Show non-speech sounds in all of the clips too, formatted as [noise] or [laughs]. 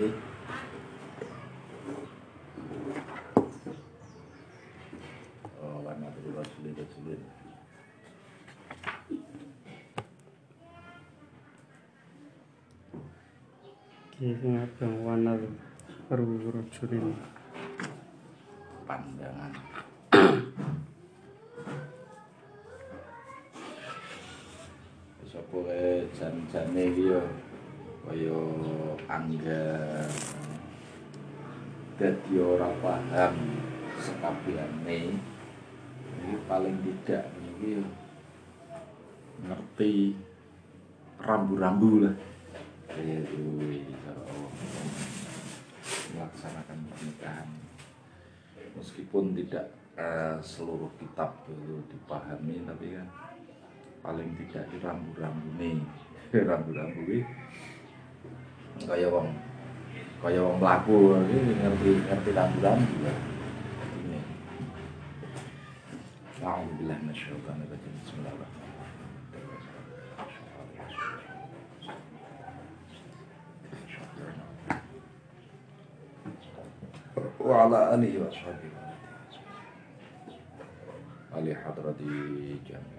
lagi oh warna berubah sulit sulit oke ini ada warna berubah sulit pandangan. Besok boleh jan-jan nih angga dadi ora paham sekabehane iki paling tidak iki ya ngerti rambu-rambu lah. Kaya itu cara Allah melaksanakan pernikahan. Meskipun tidak eh, seluruh kitab itu dipahami tapi kan paling tidak di rambu-rambu nih. [laughs] Rambu-rambu ini kaya wong kaya wong mlaku ini ngerti ngerti rambu-rambu ya ini Alhamdulillah minasyaitonir rajim Bismillahirrahmanirrahim وعلى آله وأصحابه علي حضرة جميع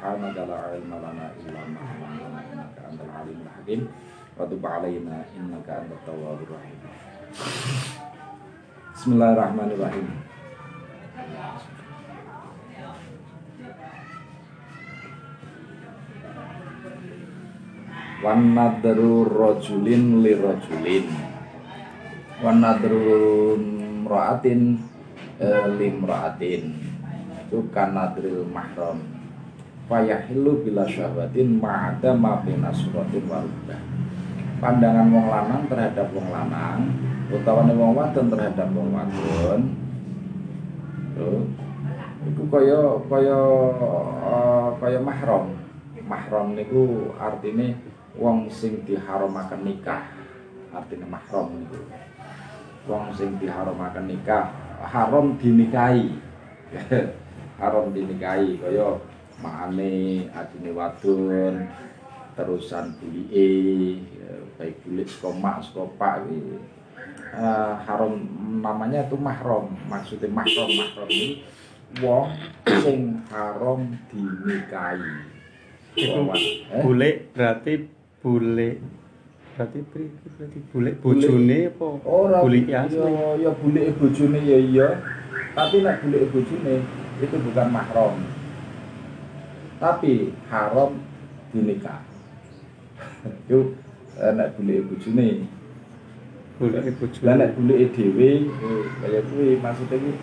subhanaka la ilma lana illa ma 'allamtana innaka antal alimul hakim wa tub alaina innaka antat tawwabur rahim. Bismillahirrahmanirrahim. Wan nadru rojulin li rojulin. Wan nadru mraatin eh, limraatin Itu kanadril mahram fayahillu bila syahwatin ma'ada ma bina suratin warubah pandangan wong lanang terhadap wong lanang utawane wong wadon terhadap wong wadon iku kaya kaya eh, kaya mahram. Mahram niku artine wong sing diharamaken nikah artinya mahram niku. Wong sing diharamaken nikah haram dinikahi. [laughs] Haram dinikahi kaya makane adine wadon terusan bulike baik bulik saka mak saka pak iki eh, haram namanya itu mahram maksudnya mahram mahram ini wong sing haram dinikahi Itu eh? bule berarti bule berarti pri berarti bule bojone apa Ora bule ya asli ya bulike bojone ya iya. Tapi nek bulike bojone itu bukan mahram. Tapi haram dinikah. [laughs] Itu eh, nek bulike bojone. bule Lah bojone nek bulike dhewe. Kaya kuwi maksudnya kuwi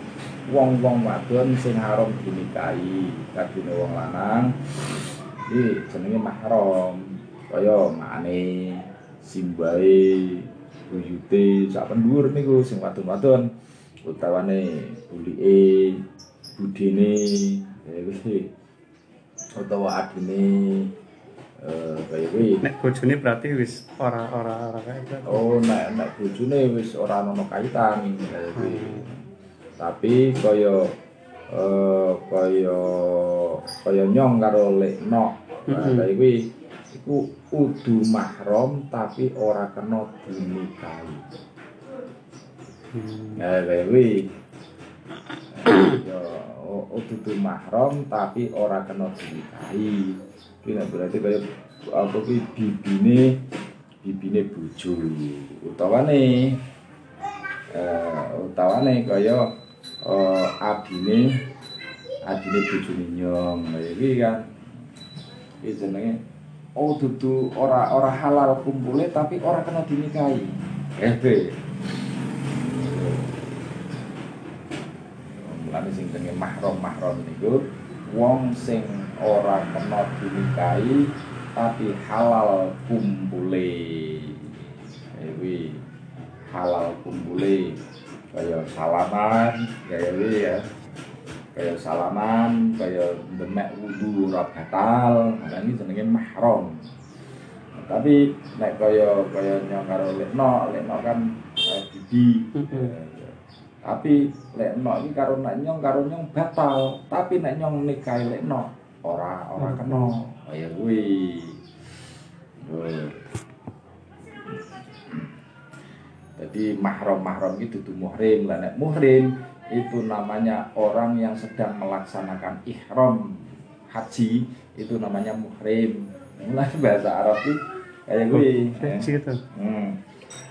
wong-wong wadon sing haram dinikahi. Kadine wong lanang iki jenenge mahram. Kaya makane simbahe buyute sak pendur niku sing wadon-wadon. Utawane bulike budine ya utawa adine eh kaya kuwi nek bojone berarti wis ora ora ora berarti. Oh, nek nek bojone wis ora ono kaitan kaya kuwi. Tapi kaya eh kaya kaya nyong karo lekno. Nah, Mhm. kaya kuwi iku mahram tapi ora kena dinikahi. Hmm. Nah, kaya kuwi. [coughs] Ya, kudu mahram tapi ora kena dinikahi. Kuwi berarti kaya apa kuwi bibine bibine bojo utawane eh utawane kaya eh, adine adine bojone nyong. Kaya iki kan. Iki jenenge oh dudu ora ora halal kumpule tapi ora kena dinikahi. Eh mulane sing jenenge mahram-mahram niku wong sing ora kena dinikahi tapi halal kumpule. Kuwi halal kumpule. Kaya salaman kaya ya. Kaya salaman kaya demek wudu ora batal. Nah ini jenenge mahram. Tapi nek kaya kaya nyong karo lekno lekno kan eh. Eh, tapi lek nok iki karo nek nyong karo nyong batal. Tapi nek nyong nikahi lek nok ora ora kena. kaya kuwi Oh. jadi mahram-mahram itu tuh muhrim. Lah nek muhrim itu namanya orang yang sedang melaksanakan ihram haji itu namanya muhrim. Mulai bahasa Arab itu kayak gue Haji gitu. Hmm.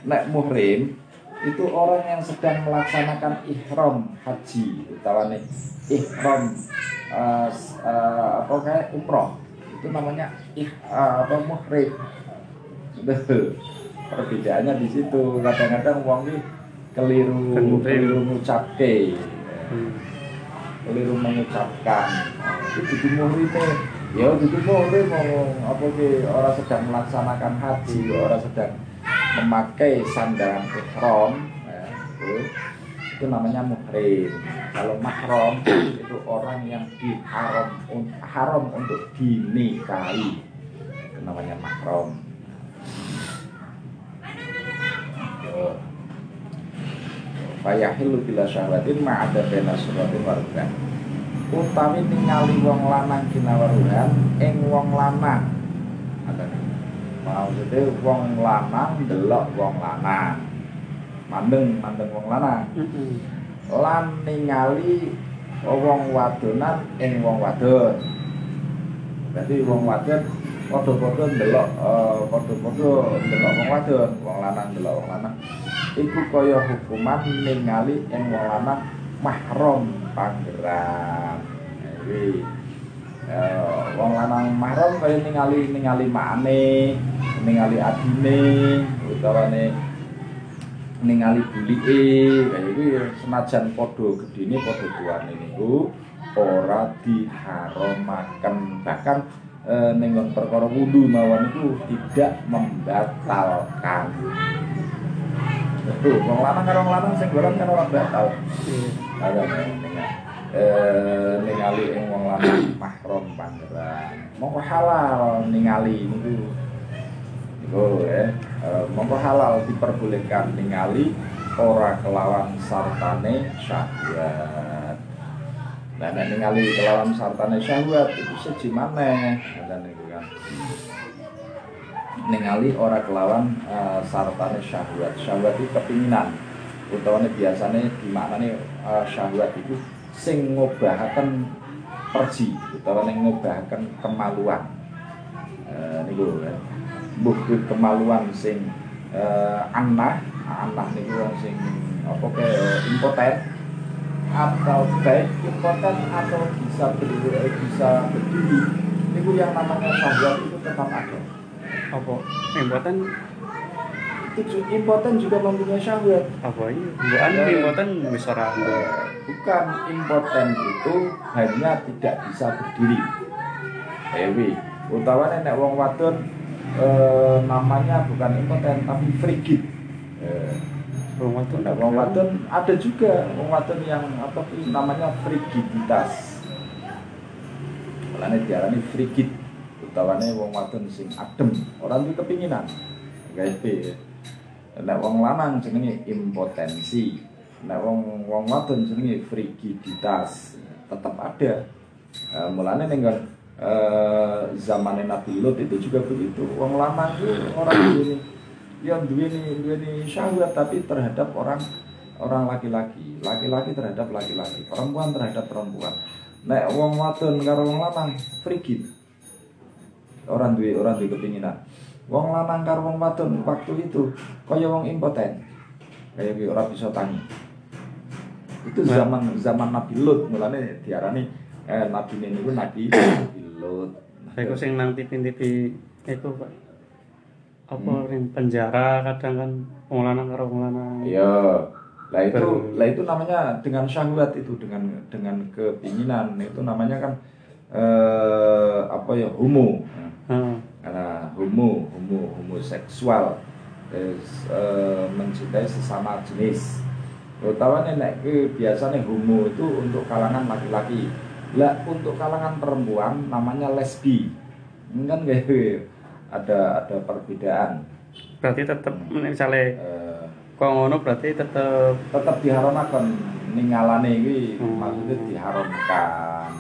Nek muhrim itu orang yang sedang melaksanakan ihram haji utawane ihram s- eh, apa kayak umroh itu namanya ih eh, apa muhrim perbedaannya di situ. Kadang-kadang wong ini keliru Kan muhrim. keliru ngucapke. Hmm. keliru mengucapkan. Itu dudu muhrime ya dudu muhrim ngomong apa ki orang sedang melaksanakan haji orang sedang memakai sandaran ihram ya, itu, itu namanya muhrim. Kalau mahram itu orang yang diharam haram untuk dinikahi. Itu namanya mahram. Fayahilu bila syahwatin ma'ada bena suratin waruhan Utawi ningali wong lanang kinawaruhan Ing wong lanang Maksudnya wong lanang delok wong lanang Mandeng, mandeng wong lanang Mm-mm. Lan ningali wong wadonan ing wong wadon Berarti wong wadon padha-padha ndelok eh, padha-padha ndelok wong wadon, wong lanang ndelok wong lanang. Iku kaya hukuman ningali ing wong lanang mahram panggeran. Iki eh, wong lanang mahram kaya ningali ningali makane, ningali adine, utawane ningali bulike kaya iki senajan padha gedene padha tuane niku ora diharamaken bahkan eh, ning perkara wudu mawon iku tidak membatalkan Betul, wong lanang karo wong lanang sing goran kan ora batal. Ada eh ningali ing wong lanang mahram pangeran. Mongko halal ningali niku. Niku ya. Eh, diperbolehkan ningali ora kelawan sartane syahwat. Nah, nek ningali kelawan sartane syahwat itu seji maneh. Ngoten niku kan. ningali ora kelawan eh, sartane syahwat. Syahwat itu kepinginan. Utawane biasane dimaknani eh, syahwat itu sing ngobahaken perji utawane ngobahaken kemaluan. Eh niku ya. Mbuh kuwi kemaluan sing eh, anah, anah niku wong sing apa ke impoten atau baik impoten atau bisa berdiri bisa berdiri niku yang namanya syahwat itu tetap ada Apa? Impoten itu impoten juga mempunyai syahwat apa iya? Bukan impoten wis ora ando. Eh, bukan impoten itu hanya tidak bisa berdiri Ewi utawane nek wong wadon eh, namanya bukan impoten tapi frigid eh, Wong wadon nek wong wadon ada juga wong wadon yang apa sih namanya frigiditas Mulane diarani frigid utawane wong wadon sing adem. Orang itu kepinginan. Guys nek wong lanang jenenge impotensi. Nek wong wong wadon jenenge frigiditas tetap ada. Eh, mulane ning eh zamane Nabi Lut itu juga begitu. Wong lanang itu orang duweni yang duweni duweni syahwat tapi terhadap orang orang laki-laki. Laki-laki terhadap laki-laki perempuan terhadap perempuan. Nek wong wadon karo wong lanang frigid. Orang duwe orang duwe kepinginan. Wong lanang karo wong wadon waktu itu kaya wong impoten. Kaya ora bisa tangi. Itu Nah. zaman zaman Nabi Lut. Mulane diarani eh, Nabi ini Nabi Lut Saya kok sing nang TV-TV itu Pak. Apa Hmm. penjara kadang kan wong lanang karo wong lanang. Iya. Lah itu Ber- lah itu namanya dengan syahwat itu dengan dengan kepinginan itu namanya kan eh apa ya homo. Heeh. Karena homo, homo, homoseksual. Terus eh, mencintai sesama jenis. Terutama nek ke biasanya homo itu untuk kalangan laki-laki. Lah untuk kalangan perempuan namanya lesbi. Kan kayak ada ada perbedaan. Berarti tetep misalnya Eh, kok ngono berarti tetep tetap diharamkan ningalane iki. Hmm. maksudnya diharamkan.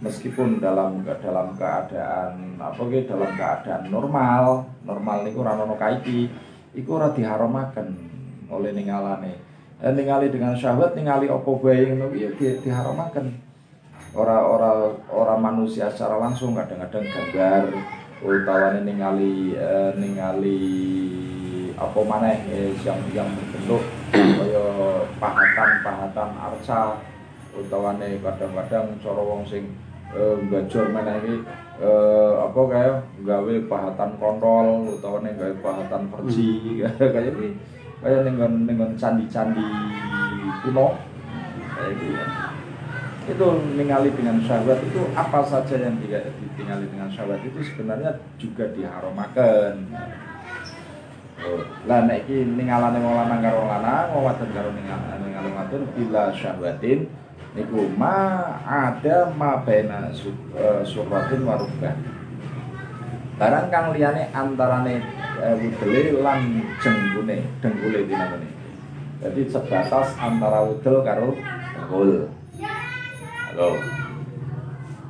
Meskipun dalam dalam keadaan apa gitu dalam keadaan normal normal niku ora ono kaiki iku ora diharamaken oleh ningalane. Eh, ningali dengan syahwat ningali apa bae ngono iki ya di- diharamaken ora ora ora manusia secara langsung kadang-kadang gambar utawane ningali eh, ningali apa maneh eh, yang yang berbentuk kaya pahatan-pahatan arca utawane kadang-kadang cara wong sing eh, gajor iki eh, apa kaya gawe pahatan kontol utawane gawe pahatan perji [laughs] kaya iki kaya ning nggon candi-candi kuno kayak gitu ya itu ningali dengan syahwat itu apa saja yang tidak ditinggali dengan syahwat itu sebenarnya juga diharomaken Oh, lah nek iki ningalane wong lanang karo lanang, wong wadon karo ningalane wadon bila syahwatin niku ma ada ma baina su- eh, surratin wa rukbah. Barang kang liyane antarane eh, wudele lan jenggune, dengkule dinamane. Jadi sebatas antara wudel karo dengkul. Halo.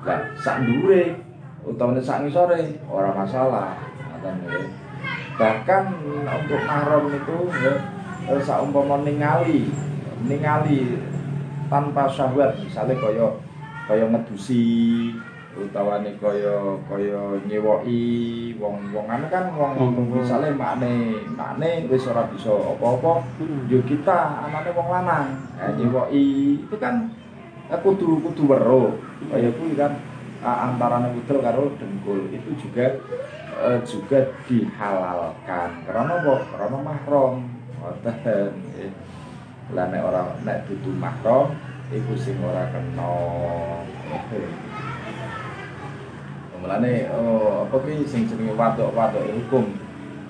Lah sak ndure utawa sak ngisore ora masalah. Ngoten nggih. Bahkan untuk mahram itu ya eh, saumpama ningali ningali tanpa syahwat misalnya kaya kaya ngedusi utawane kaya kaya nyewoki wong wong anu kan wong Wong- misalnya makne makne wis ora bisa apa-apa Hmm. yo kita anaknya wong lanang eh, nyewoki itu kan kudu kudu weruh kaya kuwi kan antarane wudel karo dengkul. Itu juga eh, juga dihalalkan. Karena apa? Karena mahram. Ngoten. Lah nek ora nek dudu mahram iku sing ora kena. Mulane oh, apa ki sing jenenge wadok-wadok hukum.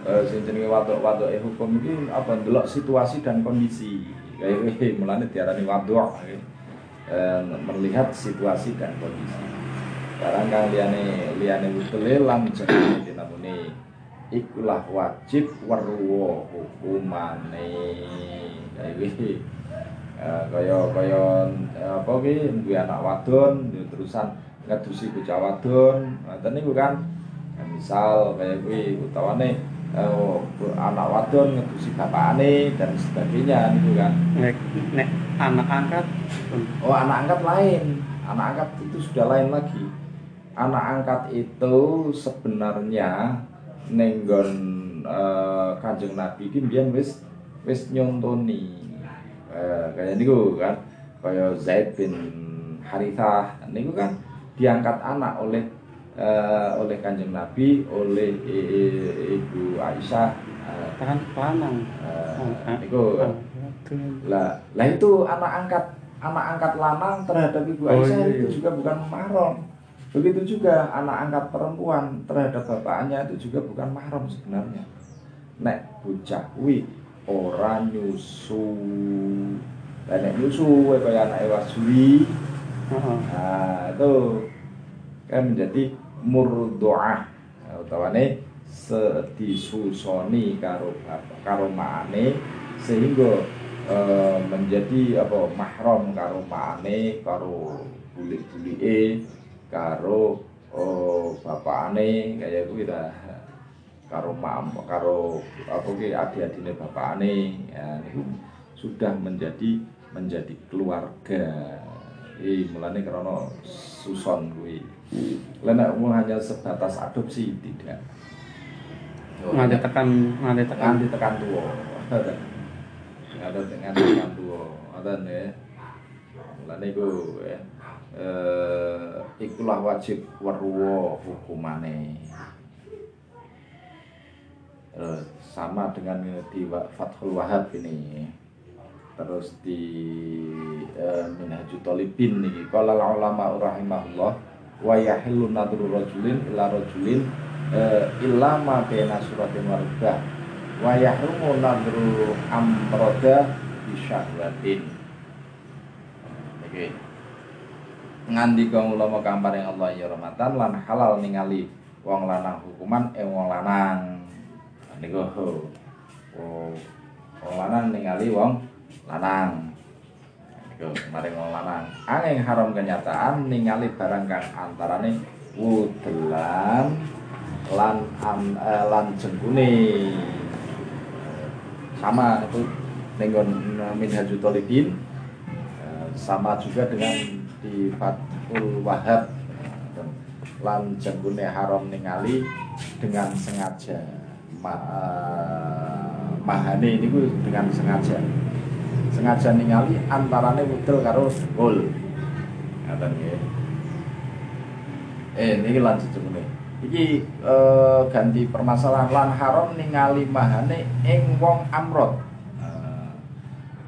Eh, sing jenenge wadok-wadok hukum iki apa ndelok situasi dan kondisi. Kayak iki mulane diarani nggih. Eh, melihat situasi dan kondisi. Barang kang liyane liyane wutele lan jenenge dinamune ikulah wajib weruwa hukumane. Kayak iki. Eh, kaya kaya apa ki duwe anak wadon terusan ngadusi bocah wadon ngoten niku kan Ya, misal kayak kuwi utawane eh, anak wadon ngedusi bapakane dan sebagainya niku kan nek nek anak angkat. Oh anak angkat lain. Anak angkat itu sudah lain lagi. Anak angkat itu sebenarnya nenggon eh, kanjeng nabi iki mbiyen wis wis nyontoni. Eh, kayak niku kan kaya Zaid bin Harithah. Niku kan diangkat anak oleh eh, oleh kanjeng nabi oleh ibu Aisyah. Eh, tahan lanang eh, niku. Kan. Lah lah itu anak angkat anak angkat lanang terhadap ibu Oh, Aisyah iya, itu iya. juga bukan mahram. Begitu juga anak angkat perempuan terhadap bapaknya itu juga bukan mahram sebenarnya. Nek bocah kuwi ora nyusu. Lah nek nyusu kaya anak wasuli nah itu kan menjadi murdoah utawane sedisusoni karo karo maane sehingga eh, menjadi apa mahram karo maane karo bulik-bulike karo oh, bapakane kaya kuwi ta karo mam karo apa ki adik-adine bapakane ya niku sudah menjadi menjadi keluarga Ih, mulane karena suson kuwi. Lah nek mau hanya sebatas adopsi tidak. Nganti tekan nganti tekan nganti tekan tua. Ada dengan tekan tua. Ada ya. Mulane iku ya. Eh, ikulah wajib weruwo hukumane. Eh, sama dengan di Fathul Wahab ini terus di uh, Minhajul Talibin niki qala ulama rahimahullah wa yahillu nadru rajulin ila rajulin uh, illa ma baina suratin wa yahrumu nadru amroda bi syahwatin niki. Ngandi kang ulama kampar yang Allah ya rahmatan lan halal ningali wong lanang hukuman eh wong lanang. Niku. Oh wong lanang ningali wong lanang. Iku maring wong lanang. Angin haram kenyataan ningali barang kang antarane wudelan lan an, eh, lan jengkune sama itu dengan minhajul talibin eh, sama juga dengan di Fathul Wahab lan jengkune haram ningali dengan sengaja Ma, uh, mahane ini dengan sengaja. Sengaja ningali antarane wudel karo gol ngaten eh niki lanjut jemene iki eh, ganti permasalahan. Lan haram ningali mahane ing wong amrot uh,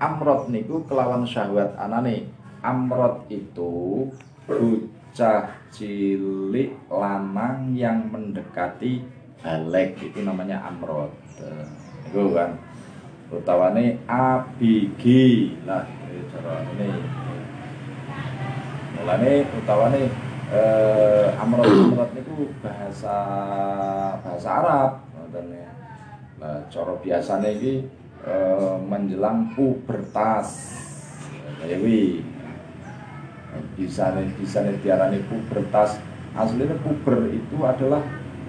amrot niku kelawan syahwat anane. Amrot itu bocah cilik lanang yang mendekati balik. Itu namanya amrot uh, itu kan utawane ABG lah cara ini mulane utawane eh amrot amrot niku bahasa bahasa Arab ngoten ya. Nah cara biasane iki eh, menjelang pubertas. Kuwi. Bisa bisa diarani pubertas. Aslinya puber itu adalah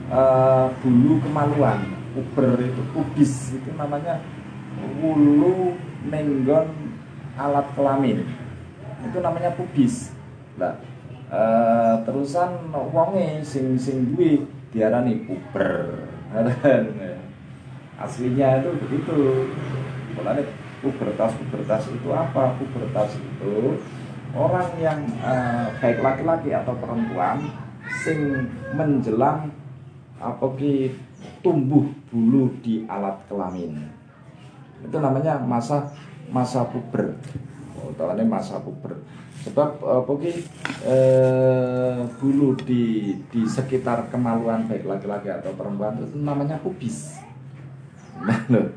uh, bulu kemaluan. Puber itu pubis itu namanya wulu nenggon alat kelamin. Itu namanya pubis lah e, terusan wonge sing sing duwe diarani puber. [laughs] Aslinya itu begitu. Mulane pubertas pubertas itu apa? Pubertas itu orang yang e, baik laki-laki atau perempuan sing menjelang apa ki tumbuh bulu di alat kelamin. Itu namanya masa masa puber. Oh, masa puber sebab uh, pokoknya uh, bulu di di sekitar kemaluan baik laki-laki atau perempuan itu namanya pubis. Nah [laughs] loh.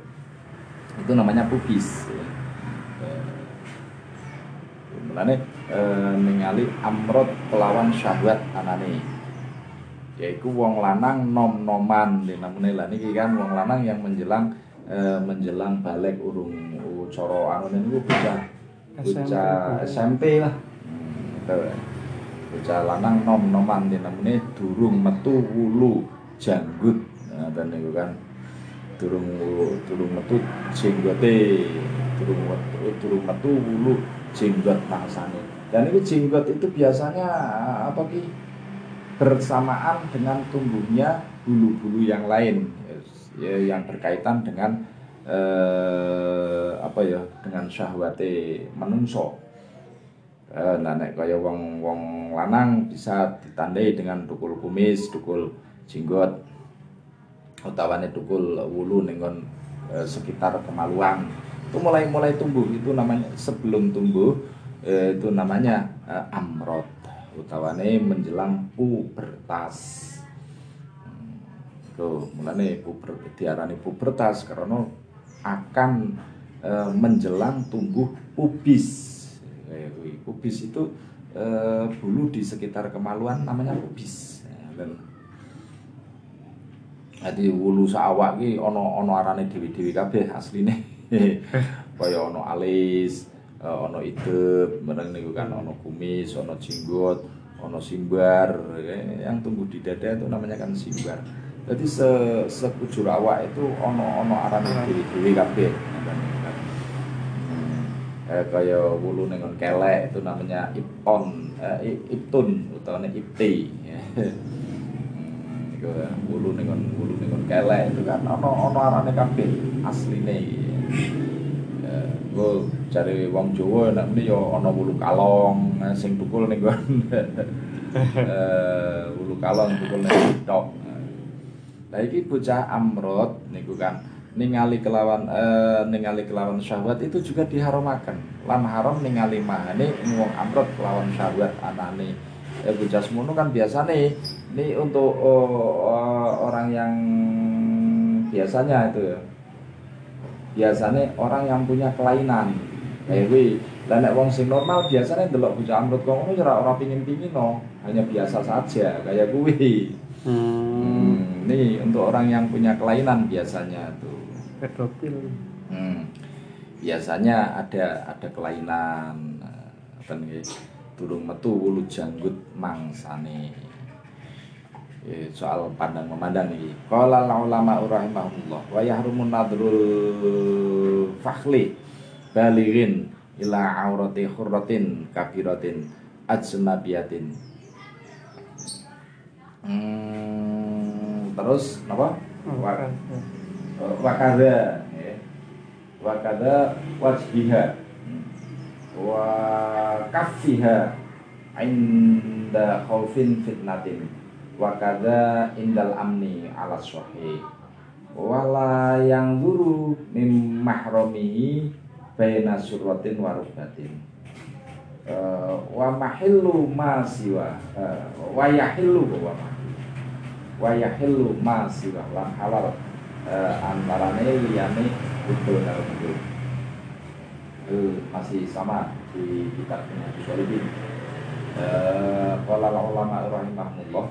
Itu namanya pubis Mulane e, ningali amrot kelawan syahwat anane. Yaiku wong lanang nom-noman. Dinamune lah niki kan wong lanang yang menjelang e, menjelang balik urung cara anu niku bocah bocah SMP lah. Hmm, bocah lanang nom-noman dinamune durung metu wulu janggut. Nah, dan niku kan durung durung metu jenggote, durung metu durung metu wulu jenggot bangsane. Dan itu jenggot itu biasanya apa ki bersamaan dengan tumbuhnya bulu-bulu yang lain ya, yang berkaitan dengan eh, apa ya dengan syahwate menungso. Eh, nah nek kaya wong wong lanang bisa ditandai dengan tukul kumis, tukul jenggot utawane tukul wulu ning eh, sekitar kemaluan. Itu mulai mulai tumbuh. Itu namanya sebelum tumbuh eh, itu namanya eh, amrot utawane menjelang pubertas. Hmm, tuh mulane puber diarani pubertas karena akan eh, menjelang tumbuh pubis. Pubis itu eh, bulu di sekitar kemaluan namanya pubis. Jadi wulu sawak ki ono ono arane dewi-dewi kabeh asline. [laughs] Kaya ono alis uh, ono idep meneng niku kan ono kumis ono jenggot ono simbar. Yang tumbuh di dada itu namanya kan simbar jadi se sekujur awak itu ono ono arane dewi-dewi kabeh hmm. eh, kaya wulu ning kelek itu namanya ipton eh, iptun utawa ipti [laughs] iku wulu ning wulu ning kelek itu kan ana ana arane kabeh asline Eh, Gue cari wong Jawa nek muni ya ana wulu kalong eh, sing tukul ning nggon [laughs] eh wulu kalong tukul ning tok. Lah iki bocah amrot niku kan ningali kelawan eh, ningali kelawan syahwat itu juga diharamkan. Lan haram ningali mahane wong amrot kelawan syahwat anane. Eh bocah semono kan biasa nih ini untuk oh, oh, orang yang biasanya itu ya biasanya orang yang punya kelainan kayak gue lah nek wong sing normal biasanya delok bocah amrut kok ngono ora ora pingin-pingin no hanya biasa saja kayak gue Hmm. Nih untuk orang yang punya kelainan biasanya tuh Pedofil. hmm, biasanya ada ada kelainan apa nih turung metu wulu janggut mangsane Eh, soal pandang memandang ini. Qala ulama rahimahullah wa yahrumun nadrul fakhli balighin ila aurati khurratin kabiratin ajnabiyatin. Hmm, terus apa? Wa- wakada ya. wakada wajhiha. Wa kaffiha inda khaufin fitnatin. Wakada indal amni ala sahih wala yang guru mim mahromihi baina surratin wa rukbatin Eh, wa mahillu ma siwa. Eh, wa yahillu wa mahillu wa yahillu ma siwa lan halal eh, antarane liyane karo udul Eh, masih sama di kitab Minhajul Talibin Eh, Qala ulama rahimahullah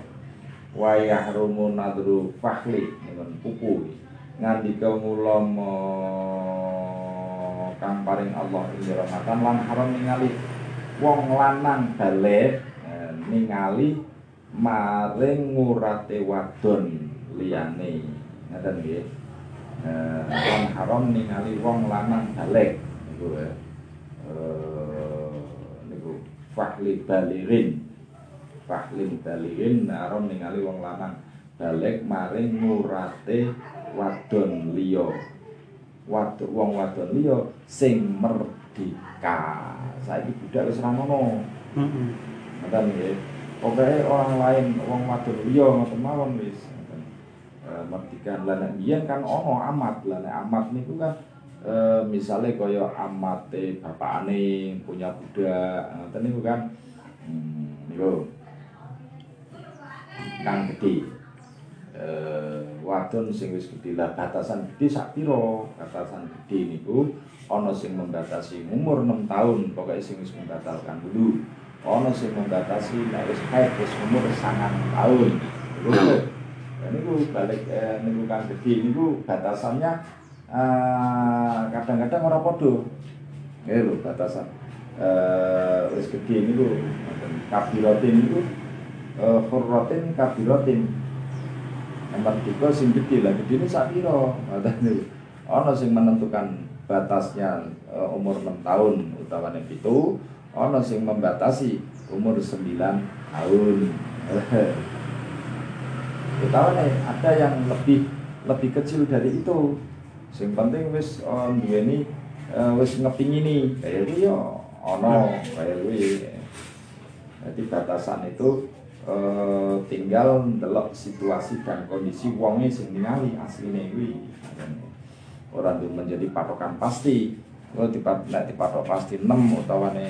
wa yahrumu nadru fahli dengan pupu ngandika mula mo- kang paring Allah ing rahmatan lan haram ningali wong lanang balik eh, ningali maring ngurate wadon liyane. Ngaten nggih. Eh, lan haram ningali wong lanang balik niku ya niku fahli balirin. Fahlin balirin haram ningali wong lanang balik maring ngurate wadon liya. Wadon wong wadon liya sing merdeka. Saiki budak wis ora ngono. Heeh. ngoten nggih pokoke orang lain wong wadon liya ngoten mawon wis. Eh, lah nek biyen kan ono amat. Lah nek amat niku kan eh, misalnya kaya amate bapakane punya budak ngoten niku kan. Hmm, niku kang gede. Eh wadon sing wis gede. Lah batasan gede sak pira batasan gede niku ana sing membatasi umur 6 tahun. Pokoknya sing wis membatalkan dulu ono sing membatasi nek wis haid wis umur sangat tahun. Nah. Nah, niku balik eh, niku kang gede niku batasannya eh, kadang-kadang ora padha. Nggih lho batasan. Eh wis gede niku kabiratin niku eh, hurratin kabiratin empat tiga sing gede lah gede ini sakiro ngoten ono sing menentukan batasnya eh, umur 6 tahun utawa nek 7 ono sing membatasi umur 9 tahun. [laughs] Ya Kita nih ada yang lebih lebih kecil dari itu. Sing penting wis eh, on dua ini eh, wis ngepingini ini. Kuwi yo ono kayak gue jadi batasan itu uh, tinggal ndelok situasi dan kondisi uangnya sing asli asline Orang itu menjadi patokan pasti. Kalau dipat nek dipatok pasti 6 utawane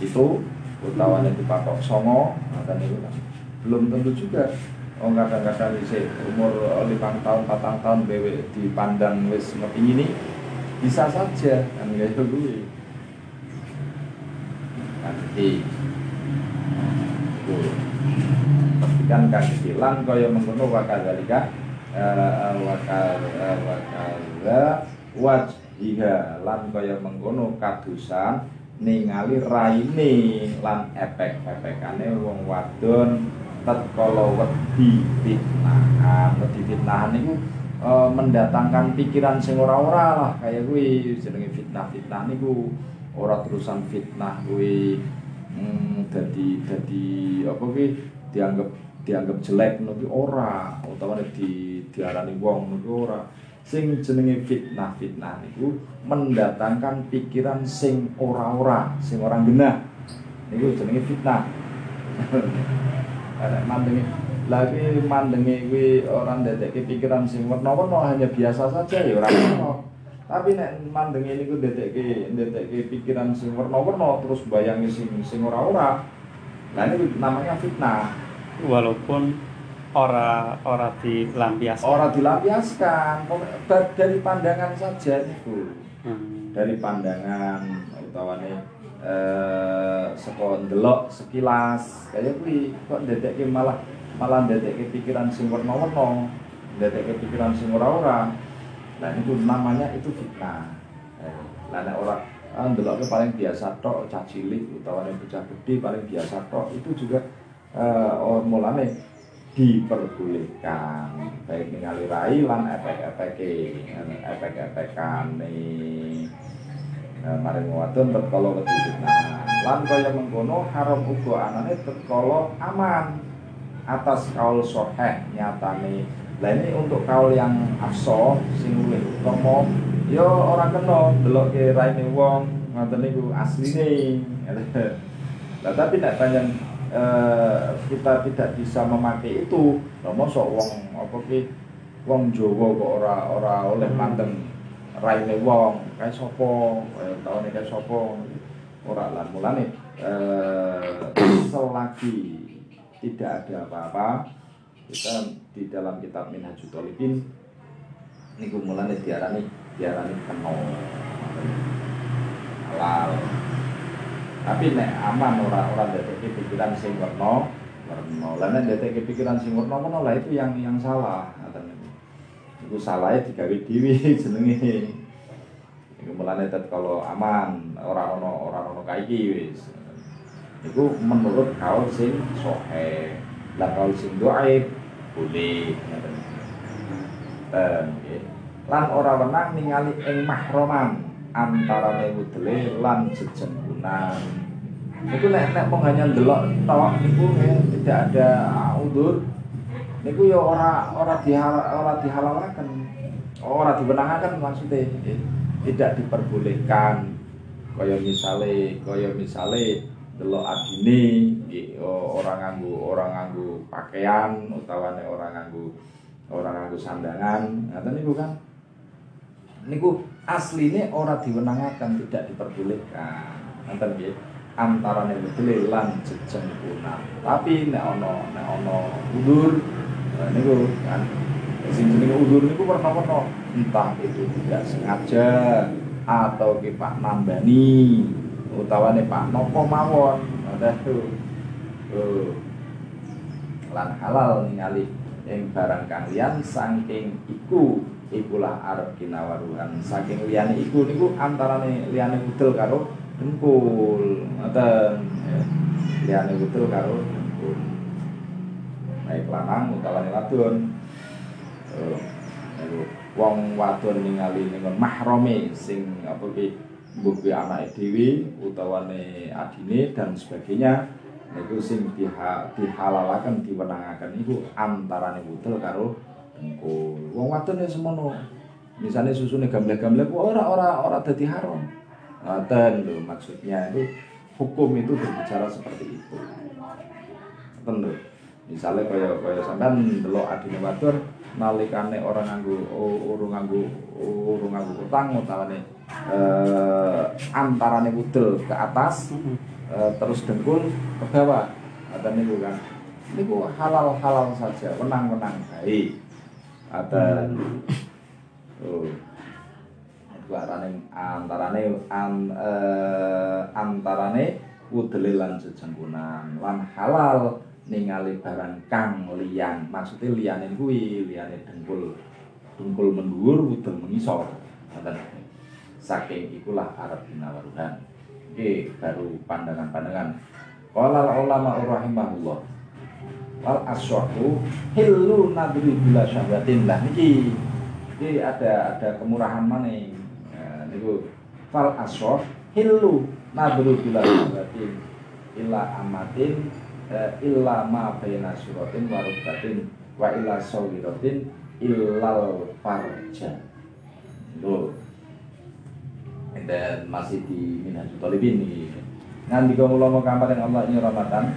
itu utawane dipatok songo niku kan. Belum tentu juga. Oh kadang-kadang isi umur 5 tahun, 4 tahun bewe dipandang wis ngerti ini bisa saja kan kayak gue. Nanti Pastikan kasilan kaya mengkono wakadzalika eh, wakadza wajhiha lan kaya mengkono kadusan ningali raine lan epek-epekane wong wadon tatkala wedi fitnahan wedi fitnahan niku eh, mendatangkan pikiran sing ora-ora lah. Kaya kuwi jenenge fitnah-fitnah niku. Ora terusan fitnah kuwi. Hmm, dadi dadi apa kuwi? Dianggap dianggap jelek ngono ora. Utawa di diarani wong ngono ora sing jenenge fitnah fitnah niku mendatangkan pikiran sing ora-ora sing ora genah niku jenenge fitnah [laughs] Ada mandengi lagi mandengi kuwi orang dedekke pikiran sing werna-werna hanya biasa saja ya ora. Tapi nek mandengi niku dedekke dedekke pikiran sing werna-werna terus bayangi sing sing ora-ora. Nah ini namanya fitnah. Walaupun ora ora dilampiaskan. Ora dilampiaskan dari pandangan saja niku. Hmm. Dari pandangan utawane eh saka ndelok sekilas kaya kuwi kok ndedekke malah malah ndedekke pikiran sing werna-werna, ndedekke pikiran sing ora-ora. Nah itu namanya itu fitnah. Eh, Lah nek ora ah, ndelokke paling biasa tok cah cilik utawa nek bocah gede paling biasa tok itu juga eh oh, mulane diperbolehkan baik ningali rai lan efek-efeke efek-efekane Nah, maring wadon terkala wedi fitnah. Lan kaya mengkono haram uga anane terkala aman atas kaul soheh nyatane. Lah ini untuk kaul yang afso sing luwih utama ya ora kena ndelokke raine wong ngoten niku asline. [laughs] Lah tapi nek panjang eh, kita tidak bisa memakai itu, lha mosok wong apa ki wong Jawa kok ora ora oleh mandeng raine wong kae sapa? Kaya taune kae sapa? Ora lan mulane eh [coughs] selagi tidak ada apa-apa kita di dalam kitab Minhajul Talibin niku mulane diarani diarani keno halal tapi nek aman ora ora ndetekke pikiran sing werna werna. Lan ndetekke pikiran sing werna werna lah itu yang yang salah ngoten niku. Iku salahe digawe dhewe [laughs] jenenge. Iku mulane tet kalau aman ora ono ora ono kaiki wis. Iku menurut kaul sing sohe. Lah kaul sing boleh Eh, lan ora wenang ningali ing mahroman antarane wudele lan jejengkunan niku nek nek mung hanya ndelok tok niku ya, tidak ada udur niku ya ora ora dihal ora dihalalaken. Ora dibenangaken maksudnya. Tidak diperbolehkan. Kaya misale kaya misale delok adine oh, orang nganggo orang nganggo pakaian utawane orang nganggo orang nganggo sandangan. Ngaten niku kan? Niku asline ora diwenangaken tidak diperbolehkan. Ngoten nggih? Antarane wedele lan jejengkunan tapi nek ana nek ana udur nah, niku kan sing jenenge udur niku warna-warna. Entah itu tidak sengaja atau ki Pak nambani utawane Pak Noko mawon. Ada tuh. Lan halal ningali ing barang kang liyan saking iku ikulah arep kinawaruhan saking liyane iku niku antarane liyane udel karo dengkul ngoten. Ya. liyane udel karo dengkul baik lanang utawane wadon. Oh, wong wadon ningali ningon mahrame sing apa ki mbuh kuwi anake dhewe utawane adine dan sebagainya. Niku sing diha, dihalalaken diwenangaken niku antarane wudel karo Wong wadon ya semono. Misalnya susune gamble-gamble ku ora ora ora dadi haram. Ngoten lho maksudnya itu hukum itu berbicara seperti itu. Ngoten lho. Misalnya kaya kaya sampean delok adine wadon nalikane orang nganggo urung nganggo urung nganggo utang utawane eh antarane wudel ke atas eh, terus dengkul ke bawah ada niku kan niku halal halal saja wenang baik ada [laughs] oh. Itu arane antarane an, eh, antarane wudele lan jejengkunan lan halal ningali barang kang liyan. Maksudnya liyane kuwi liyane dengkul dengkul mendhuwur wudel mengisor. Ngoten. Saking ikulah arep binawaruhan. Oke, baru pandangan-pandangan. Qala ulama rahimahullah. Wal aswahu hillu nadri bila syahwatin lah niki. Iki ada ada kemurahan maning. Nah, niku fal aswah hillu nadru bila syahwatin illa amatin eh, illa ma baina suratin wa rukbatin wa illa sawiratin illal farja Loh. Dan masih di Minhajul Talibin ini. Nanti kau ulama kamparan Allah ini Ramadan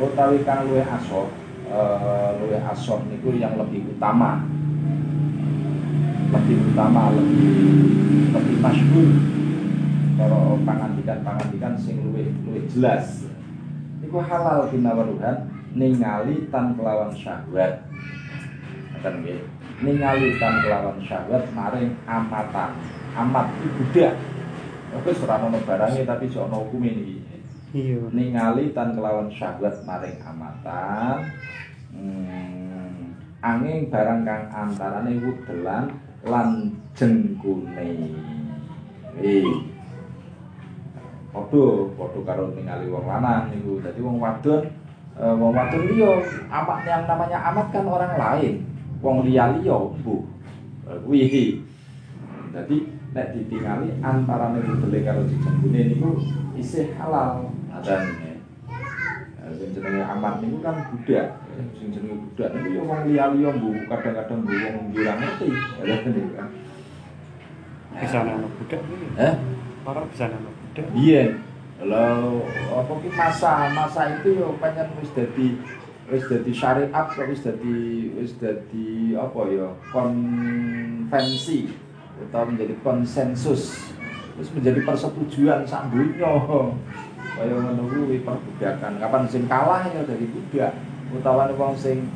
utawi kang luwih asor uh, luwih asor niku yang lebih utama. Lebih utama lebih lebih masyhur. Kalau pangandikan pangandikan sing luwih luwih jelas. Niku halal binawaruhan ningali tan kelawan syahwat. Ngoten nggih? Ningali tan kelawan syahwat maring amatan. Amat itu budak. Wis ora ono barange tapi iso ono hukume iki. Iya. Ningali tan kelawan syahwat maring amatan. Hmm, angin barang kang antarane wudelan lan jengkune. Eh. Padha padha karo ningali wong lanang niku. Dadi wong wadon eh, wong wadon liya amat yang namanya amat kan orang lain. Wong liya-liya bu. Eh, Kuwi. Dadi nek ditingali antara budele karo jejenggune niku isih halal adan sing jenenge amat niku kan budak. Sing jenenge budak niku ya wong liya-liya bu. Kadang-kadang bu wong ora ngerti. Ya niku kan. Bisa nama budak ini. eh Orang bisa nama budak. iya. Lho apa ki masa? Masa itu yo pancen wis dadi wis dadi syariat kok wis dadi wis dadi apa ya konvensi atau menjadi konsensus. Terus menjadi persetujuan sak dunya kaya ngono kuwi perbudakan. Kapan sing kalah ya dari budak utawa wong sing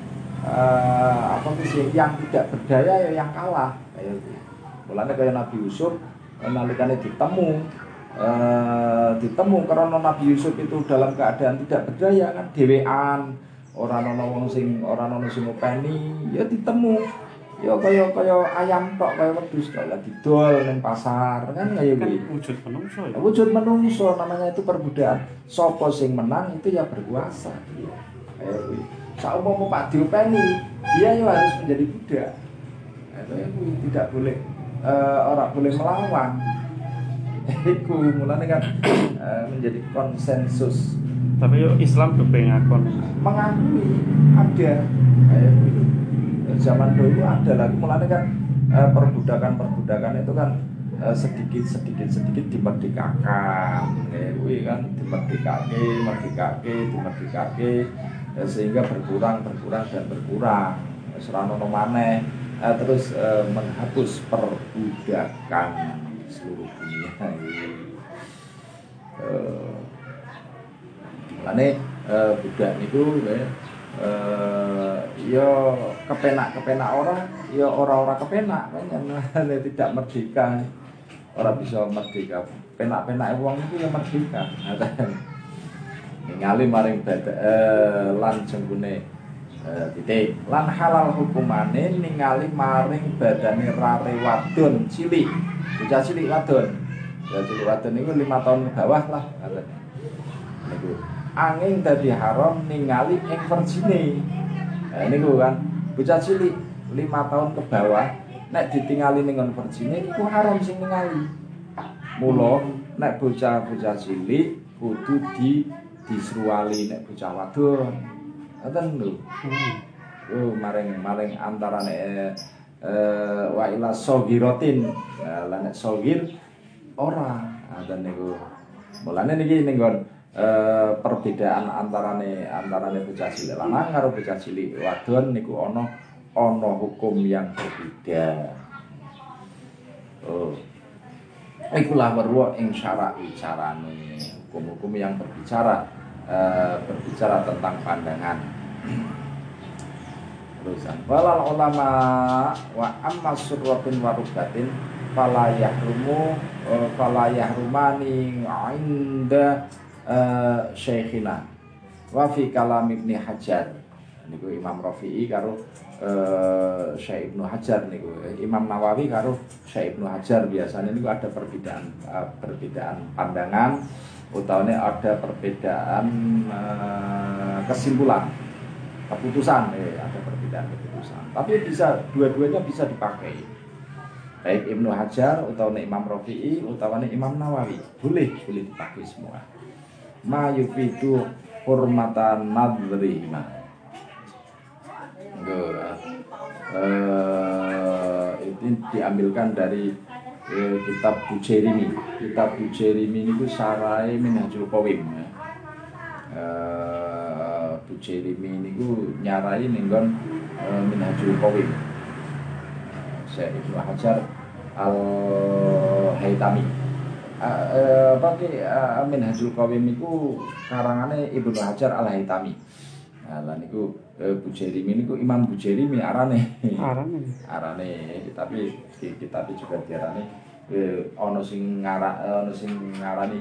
eh, apa sih yang tidak berdaya ya yang kalah. Kaya gitu. Mulane kaya Nabi Yusuf eh, nalikane ditemu eh, ditemu karena Nabi Yusuf itu dalam keadaan tidak berdaya kan dewean. Orang ono wong sing orang ono sing ngopeni ya ditemu ya kaya kaya ayam tok kaya wedhus tok. Lah didol ning pasar. Kan kaya Kan kuwi wujud menungso ya. wujud menungso namanya itu perbudakan sopo sing menang itu ya berkuasa. Dia kayak kuwi saumpama Pak diopeni dia ya harus menjadi budak. Kayak kuwi tidak boleh eh, orang boleh melawan. [laughs] Iku mulane kan eh, menjadi konsensus. Tapi yo Islam kepengen ngakon. mengakui ada. Kayak gitu zaman dulu ada lagi. Mulanya kan eh, perbudakan-perbudakan itu kan eh, sedikit sedikit sedikit dimerdekakan gue kan dimerdekake merdekake dimerdekake eh, sehingga berkurang berkurang dan berkurang. Serano maneh. Eh, terus eh, menghapus perbudakan seluruh dunia eh, Mulane eh, budak ya eh ya kepenak-kepenak ora, ya ora-ora kepenak kan [laughs] tidak merdeka. Ora bisa merdeka. Penak-penak wong niku ya merdeka. [laughs] Ngaten. Ningali maring bada eh, lan jenggune eh, titik lan halal hukumane ningali maring badane rare wadon cilik. Bocah cilik wadon. Ya cilik wadon niku 5 tahun ke bawah lah. Niku angin dadi haram ningali ing virgine. Nah, niku kan bocah cilik 5 tahun ke bawah nek ditingali ning virgine iku haram sing ningali. Mula nek bocah-bocah cilik kudu di disruali nek bocah wadon. Ngoten lho. Oh, maring maring antarane eh, eh, wa ila sogiratin. Nah, lah nek sogir ora. Ngoten niku. Mulane niki ning nggon eh, perbedaan antarane antarane bocah cilik lanang karo bocah cilik wadon niku ana ana hukum yang berbeda. Oh. Ikulah warwa ing syara'i carane hukum-hukum yang berbicara eh, berbicara tentang pandangan. Terusan walal ulama wa amma surratin wa rubatin fala yahrumu eh, fala yahrumani eh, syekhina. Wa fi kalam ibni hajar. Niku Imam Rafi'i karo eh, Syekh Ibnu Hajar niku. Imam Nawawi karo Syekh Ibnu Hajar. Biasanya niku ada perbedaan eh, perbedaan pandangan utawane ada perbedaan eh, kesimpulan keputusan. Eh, ada perbedaan keputusan. Tapi bisa dua-duanya bisa dipakai. Baik Ibnu Hajar utawa Imam Rafi'i utawa Imam Nawawi. Boleh boleh dipakai semua ma yufidu hurmatan nadrihima eh, ini diambilkan dari eh, kitab Bujerimi. Kitab Bujerimi ini sarai minhajul qawim ya. eh, Bujerimi ini nyarai ninggon eh, minhajul qawim. Syekh Ibnu Hajar al Haitami uh, apa ki uh, Minhajul Qawim niku karangane Ibnu Hajar Al Haitami. Nah, lan niku uh, Bujairimi niku Imam Bujairimi arane. Arane. arane tapi di kitab juga diarani uh, ana sing ngara ana sing ngarani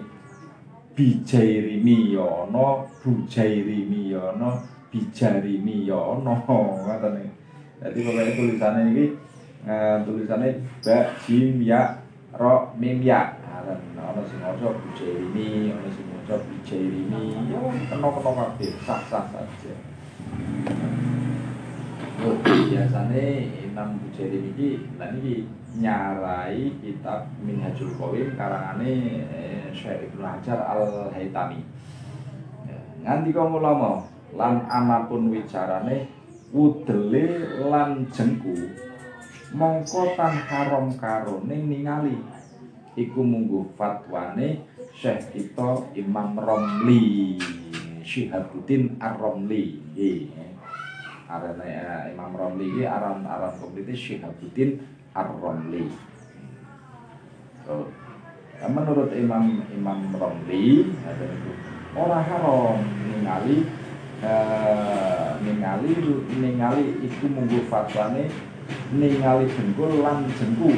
Bijairimi ya ana, Bujairimi ya ana, Bijarimi ya [laughs] ana. Ngoten Jadi pokoknya tulisannya ini uh, tulisannya ba jim ya ro mim ya aran ana sing maca Bujairimi ana sing maca Bijairimi ya kena-kena kabeh sah-sah saja Oh, biasanya Imam Bujairimi iki lan iki nyarai kitab Minhajul Qawim karangane eh, Syekh Ibnu Hajar Al Haitami. Ya, nganti kok ulama lan anapun wicarane wudele lan jengku mongko tan haram karone ningali iku munggu fatwane Syekh kita Imam Romli Syihabuddin Ar-Romli. Arane eh, Imam Romli iki aran aran komplite Syihabuddin Ar-Romli. So, eh, menurut Imam Imam Romli ada itu ora haram ningali eh, ningali ningali iku munggu fatwane ningali jengkul lan jengku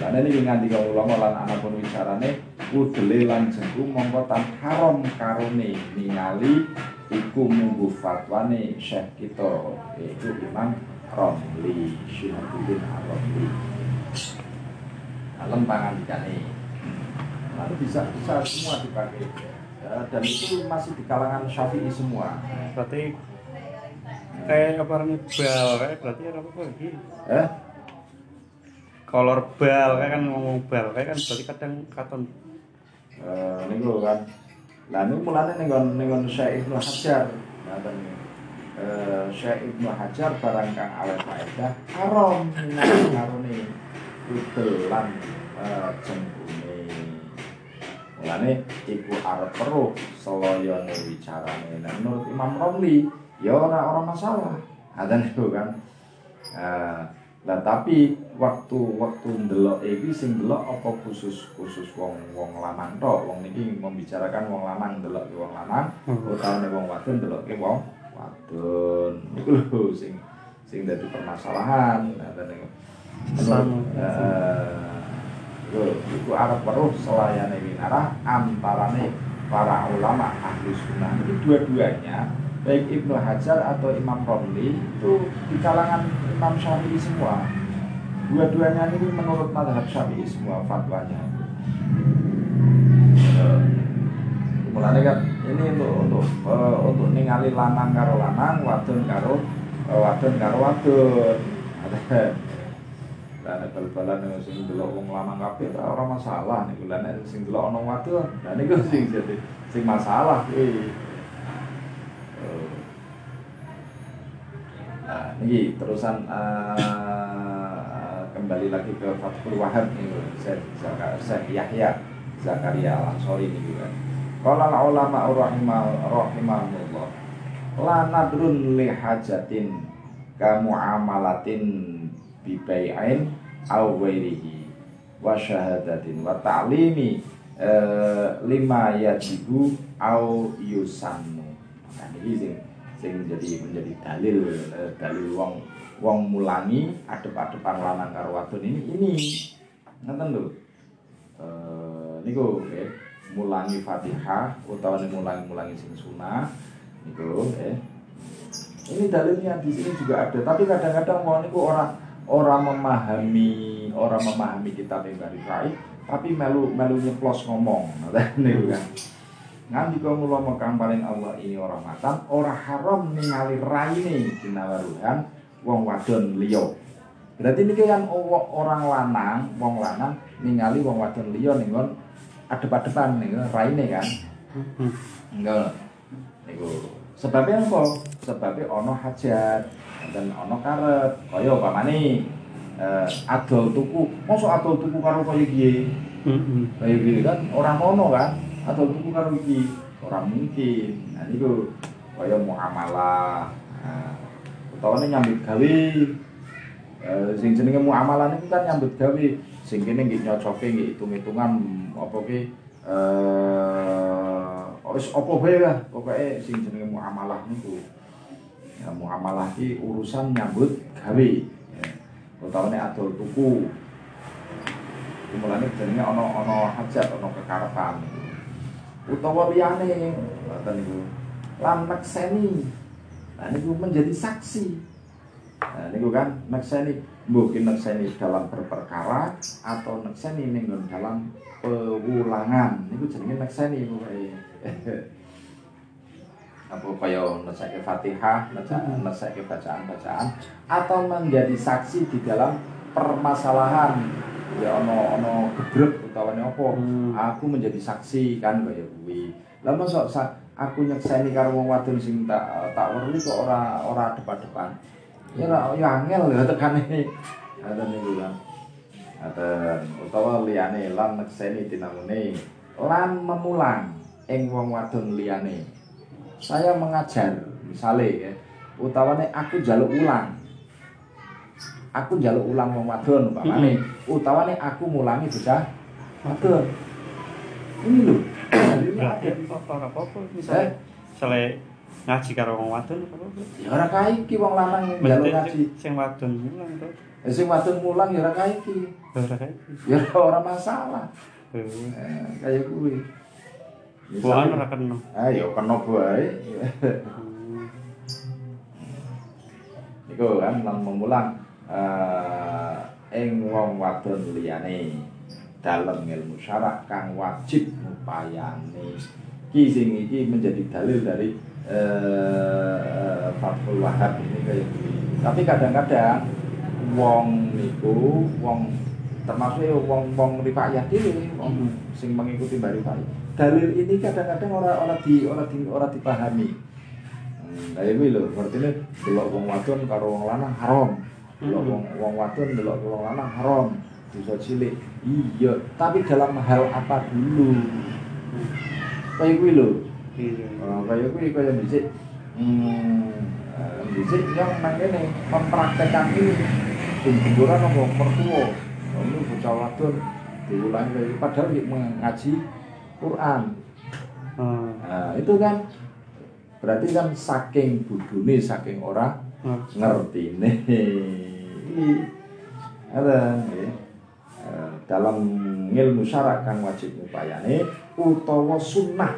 Karena ini nganti kau ulama lan anapun wicarane udele lan jengku mongko tan haram karone ningali iku munggu fatwane Syekh kita yaitu Imam Romli Syihabuddin Ar-Romli Alam pangan dikane Lalu bisa bisa semua dipakai Ya, dan itu masih di kalangan Syafi'i semua. Berarti kayak apa bal kayak berarti ada apa lagi? Eh? Kolor bal kayak kan ngomong bal kayak kan berarti kadang katon Eh, niku kan. Lah niku mulane ning nggon ning nggon Syekh Ibnu Hajar. Niku. Eh, Syekh Ibnu Hajar barang kang awet faedah haram karone udelan eh, jengkune. Mulane iku arep peruh seloyone wicarane. Nah, menurut Imam Romli ya ora ora masalah. Ada niku kan. Eh, lah tapi waktu waktu ndelok iki sing ndelok apa khusus khusus wong wong lanang tok? Wong niki membicarakan wong lanang ndelok wong lanang utawa wong wadon ndelok wong wadon. Niku lho sing sing dadi permasalahan. Niku. Sama. eh iku iku arep weruh selayane winarah antarane para ulama ahli sunnah. Itu dua-duanya baik Ibnu Hajar atau Imam Romli itu di kalangan Imam Syafi'i semua. Dua-duanya ini menurut madhab Syafi'i semua fatwanya. Eh, mulanya kan ini untuk untuk eh, untuk ningali lanang karo lanang wadon karo eh, wadon karo wadon. [laughs] Ada dan bal-balan sing delok wong lanang kabeh ora ora masalah. Niku lan nek sing delok ana wadon dan niku sing jadi sing masalah kuwi Eh. Nah, ini terusan eh, kembali lagi ke Fathul Wahab Zaka- Syekh Yahya Zakaria Al Ansori ini juga. Qala al ulama rahimah rahimahullah. La nadrun li hajatin ka muamalatin bi bai'in aw ghairihi wa syahadatin wa ta'limi eh, lima yajibu au yusannu. Nah, ini sing sing jadi menjadi dalil eh, dalil wong wong mulangi adep-adepan lanang karo wadon ini ini ngeten lho. Eh niku nggih mulangi Fatihah utawa mulangi-mulangi sing sunah niku nggih. Ini dalilnya di sini juga ada, tapi kadang-kadang mau niku orang orang memahami orang memahami kitab yang dari tapi melu melu nyeplos ngomong, [laughs] niku kan. Nganti kau ulama kang paling Allah ini orang matan, orang haram ningali raine dinawaruhan wong wadon liya. Berarti niki kan orang lanang, wong lanang ningali wong wadon liya ning nggon adep-adepan niku raine kan. Enggak. Niku sebabnya apa? Sebabnya ono hajat dan ono karep. Kaya upamane eh adol tuku, mosok adol tuku karo kaya piye? Heeh. Kaya piye kan ora ono kan? Adol tuku karo iki ora mungkin. Nah niku kaya muamalah. Nah, utawane nyambut gawe Eh, sing jenenge muamalah niku kan nyambut gawe sing kene nggih nyocoke nggih hitung-hitungan apa ki eh wis apa bae lah pokoke sing jenenge muamalah niku ya muamalah ki urusan nyambut gawe ya. utawane adol tuku Mulane jenenge ana ana hajat ana kekarepan utawa liyane. Ngoten niku. Lan nekseni nah niku menjadi saksi. Nah, niku kan nekseni mungkin nekseni dalam berperkara atau nekseni ning dalam pewulangan niku jenenge nekseni pokoke. [laughs] apa kaya nesake Fatihah, nesake nesake bacaan-bacaan atau menjadi saksi di dalam permasalahan ya ono ono gebrek utawane apa? Hmm. aku menjadi saksi kan kaya kuwi. Lah mosok sa- aku nyekseni karo wong wadon sing tak tak weruhi kok ora ora depan-depan ya ora ya angel ya tekane ngoten niku kan ngoten utawa liyane lan nyekseni tinamune. Lan memulang ing wong wadon liyane. Saya mengajar misalnya ya. Utawane aku jaluk ulang. Aku jaluk ulang wong wadon umpamane utawane aku mulangi bocah wadon ini lho. Berarti ora apa-apa. Eh? misalnya misalnya ngaji karo wong wadon ya ora kaiki wong lanang yang jaluk Mesti ngaji. sing- wadon mulang to. Eh, sing wadon mulang ya ora kaiki. Ora ya ora masalah. Eh, eh, kayak kuwi. Bukan ora kena. ayo kena bae Hmm. Iku kan lan memulang eh ing wong wadon liyane dalem ilmu syarak kang wajib ngupayani. Ki sing iki menjadi dalil dari eh Fathul Wahab ini kayak gini. Tapi kadang-kadang wong niku wong termasuk ya wong-wong rifayah dhewe, wong sing mengikuti Mbak Rifai. Dalil ini kadang-kadang ora ora di ora di ora dipahami. Hmm, kayak kuwi lho, artine delok wong wadon karo wong lanang haram. Delok wong wong wadon delok wong lanang haram. Dosa cilik. Iya, tapi dalam hal apa dulu? Kayak kuwi lho. Iya. Oh, kayak kuwi kaya dhisik. Hmm, eh, dhisik yang nang kene mempraktekkan ini. Gemboran apa mertua. Oh, Ini bocah wadon diulangi gitu. padahal mengaji Quran. Ah, Nah, itu kan berarti kan saking budune saking ora ah. ngertine. Ada nggih. Eh, dalam ilmu syarak kang wajib upayane utawa sunnah.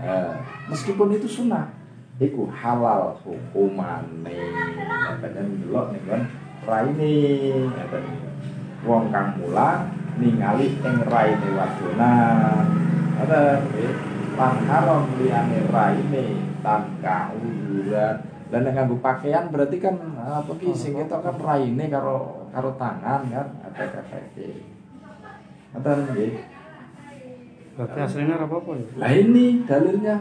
Eh, meskipun itu sunnah, iku halal hukumane. Kadang delok ning kon raine ngaten. Wong kang mulang ningali ing raine wadonan. Ada. Lan haram liyane raine tanpa uduran. Dan nganggo pakaian berarti kan apa ki sing ketok kan raine karo karo tangan kan ada efek. Ngoten nggih. Berarti aslinya ora apa-apa ya. Lah ini dalilnya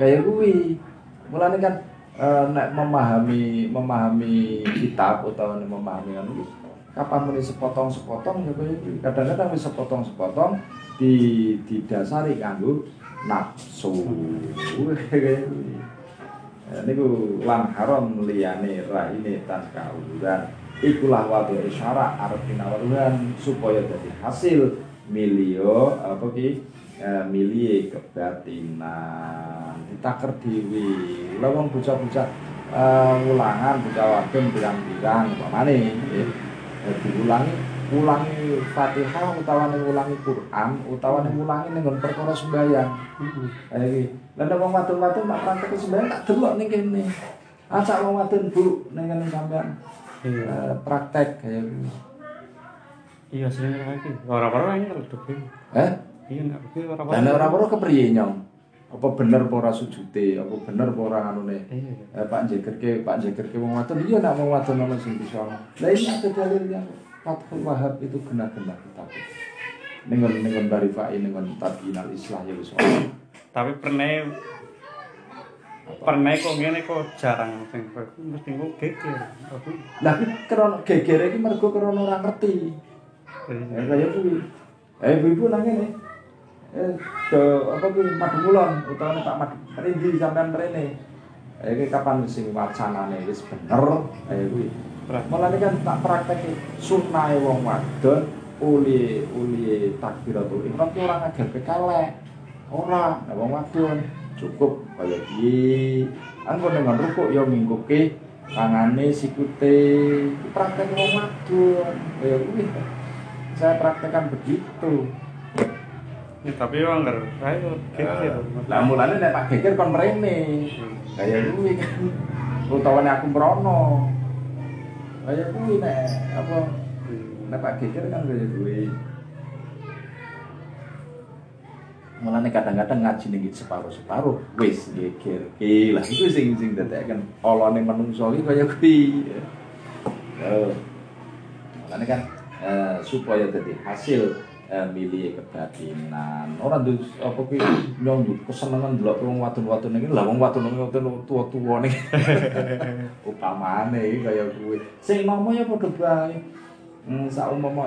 kayak kuwi. Mulane kan eh, nek memahami memahami kitab nek memahami iki, kapan muni sepotong-sepotong ya kaya kuwi. Kadang-kadang wis sepotong-sepotong di didasari kanggo nafsu. [laughs] Niku lan haram liyane raine tan kauran ikulah wadul isyara arep pinawaruhan supaya dadi hasil milio apa ki? Eh, milie kebatinan. Ditaker dhewe. Lha wong bocah-bocah eh, ulangan bocah wadon pirang-pirang pamane nggih Eh, diulangi ulangi Fatihah utawa ulangi Quran utawa ulangi ning nggon perkara sembahyang Hmm. Kayak iki. Lah nek wong wadon-wadon mak praktek sembahyang tak delok ning kene. Acak wong wadon Bu ning kene sampean Iya. eh, praktek gitu. Iya aslinya ora kae. Ora-ora ini kalau. Eh? Iya dewe ora Dan ora ora kepriye nyong? apa bener apa ora sujute, apa bener apa ora anune. Iya. Eh, Pak jegerke, Pak jegerke wong wadon iya nak wong wadon ana sing bisa. Lah ini ada dalilnya. Fathul Wahab itu gena-gena kitab. Ning ning Barifai ning Tabinal Islah ya wis. Tapi pernah pernah kok ngene kok jarang sing mesti kok geger. Lah kuwi krana gegere iki mergo krana ora ngerti. Eh kaya kuwi. Eh ibu-ibu nang ngene. Eh ke apa kuwi madu mulon utawa Pak Madu Rindi sampean mrene. Eh kapan sing wacanane wis bener eh kuwi. Mulane kan tak praktek sunnahe wong wadon uli uli takbiratul ihram ki ora ngajarke kelek. Ora, nah, wong wadon cukup kaya iki. Angko dengan rukuk ya ngingkuke tangane sikute praktek wong wadon. Kaya kuwi. Saya praktekkan begitu. Ya, tapi yo anggar ayo geger. Lah mulane nek Pak Geger kon mrene. Kaya kuwi kan. Utawa aku mrono. Kaya kuwi nek apa nek Geger kan kaya kuwi. Mulane kadang-kadang ngaji ning separuh-separuh wis geger. Ki lah iku sing sing dadekaken olone menungso iki kaya kuwi. Oh. Mulane kan eh, supaya dadi hasil milih kebatinan. Ora nduk apa ki nyong kesenengan delok wong wadon-wadon iki. Lah wong wadon-wadon tua-tua nih. [laughs] Upamane iki kaya kuwi. Sing nomo ya padha bae. Hmm, saumpama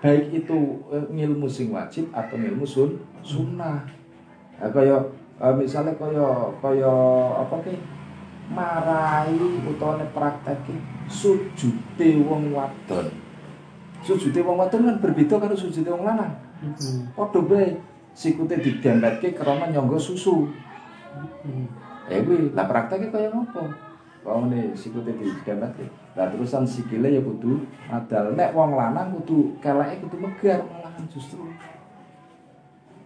baik itu eh, ngilmu sing wajib atau ngilmu sun sunnah. Nah, kaya eh, misalnya kaya kaya apa ki marai utawa prakteke sujute wong wadon. Sujute wong wadon kan berbeda karo sujute wong lanang. Padha bae sikute digambetke krana nyangga susu. Ya kuwi, lah prakteke kaya ngopo? Wongane sikute digambetke. Lah terusan sikile ya kudu adal. Nek wong lanang kudu keleke kudu megar malahan justru.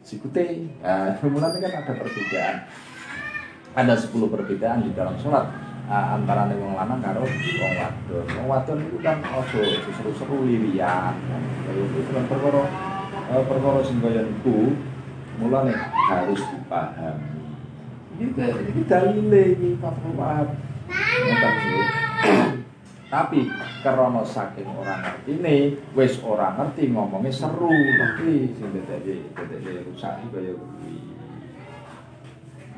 Sikute. Nah, [laughs] mulane kan ada perbedaan. Ada 10 perbedaan di dalam sholat uh, antara wong lanang karo wong wadon. Wong wadon itu kan ojo seru-seru lirian. Itu kan perkara eh, perkara sing kaya niku mulane harus dipahami. Iki iki dalile iki. Ngoten sih. Tapi karena saking orang ngerti ini, wis orang ngerti ngomongnya seru, tapi sing dadake dadake rusak iki kaya kuwi.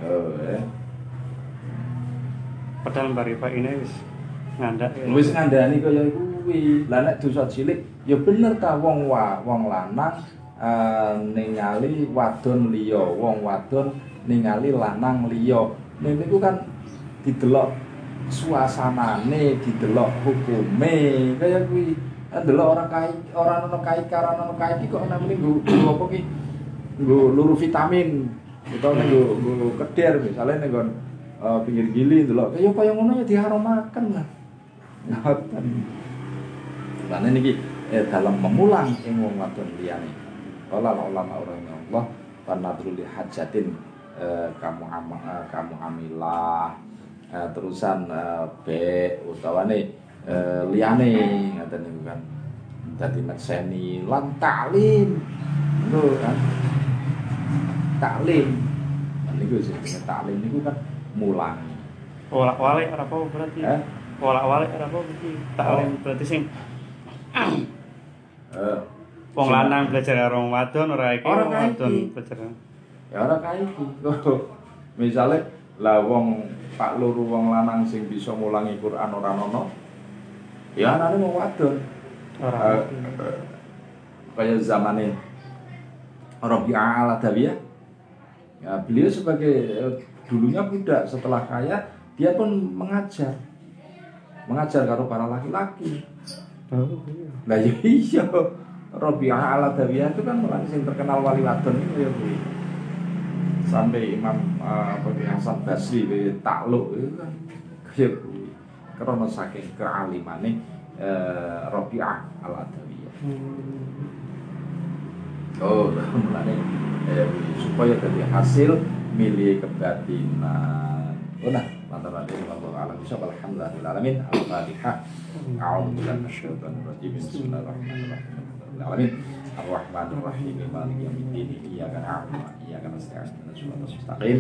Oh, eh. Padahal Mbak Rifa ini wis ngandak ya. Wis ngandani kaya kuwi. Lah nek dosa cilik ya bener ta wong wa, wong lanang eh, ningali wadon liya, wong wadon ningali lanang liya. Niku kan didelok suasanane, didelok hukume kaya kuwi. Ah, Delok orang kai, orang ono kai karo ono kai iki kok namine nggo apa ki? Nggo luru vitamin. Utawa nggo nggo keder misalnya ning eh, pinggir gili delok kaya kaya ngono ya diharomaken lah. Ngoten. Lan niki eh, dalam memulang ing wong wadon liyane. Qala ulama Allah wa nadrul li hajatin eh, kamu ama, eh, kamu amilah eh, terusan eh, B utawane eh, liyane ngoten niku kan. Dadi medseni lan taklim. Lho kan. Taklim. Niku sing taklim niku kan mulangi. Walak walik apa berarti? Eh? Walak walik apa berarti? Taklim berarti sing Eh, wong lanang belajar karo wong wadon ora iki Ora wadon belajar. ya ora kae iki [laughs] misale lah wong pak loro wong lanang sing bisa mulangi Quran ora ono ya anane wong wadon Ora. Eh, eh, kaya zamane Rabi'ah al-Adawiyah ya beliau sebagai dulunya budak setelah kaya dia pun mengajar mengajar karo para laki-laki Oh, iya. Lah ya iya. Rabi'ah al-Adawiyah itu kan orang sing terkenal wali wadon itu ya. Sampai Imam eh, apa ki, Hasan Basri kuwi takluk itu kan kuwi. Karena saking kealimane eh, Rabi'ah al-Adawiyah. Hmm. Oh, mulane eh, supaya dari hasil milih kebatinan. Oh nah, lantaran ini wallahu a'lam bishawab. Alhamdulillahil alamin. Al-Fatihah. Minasyaitonir rajim. Bismillahirrahmanirrahim. Alamin. Mustaqim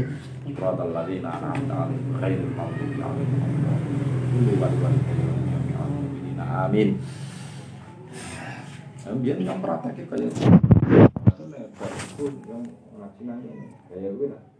Amin. Biar praktek kayak yang kayak gue.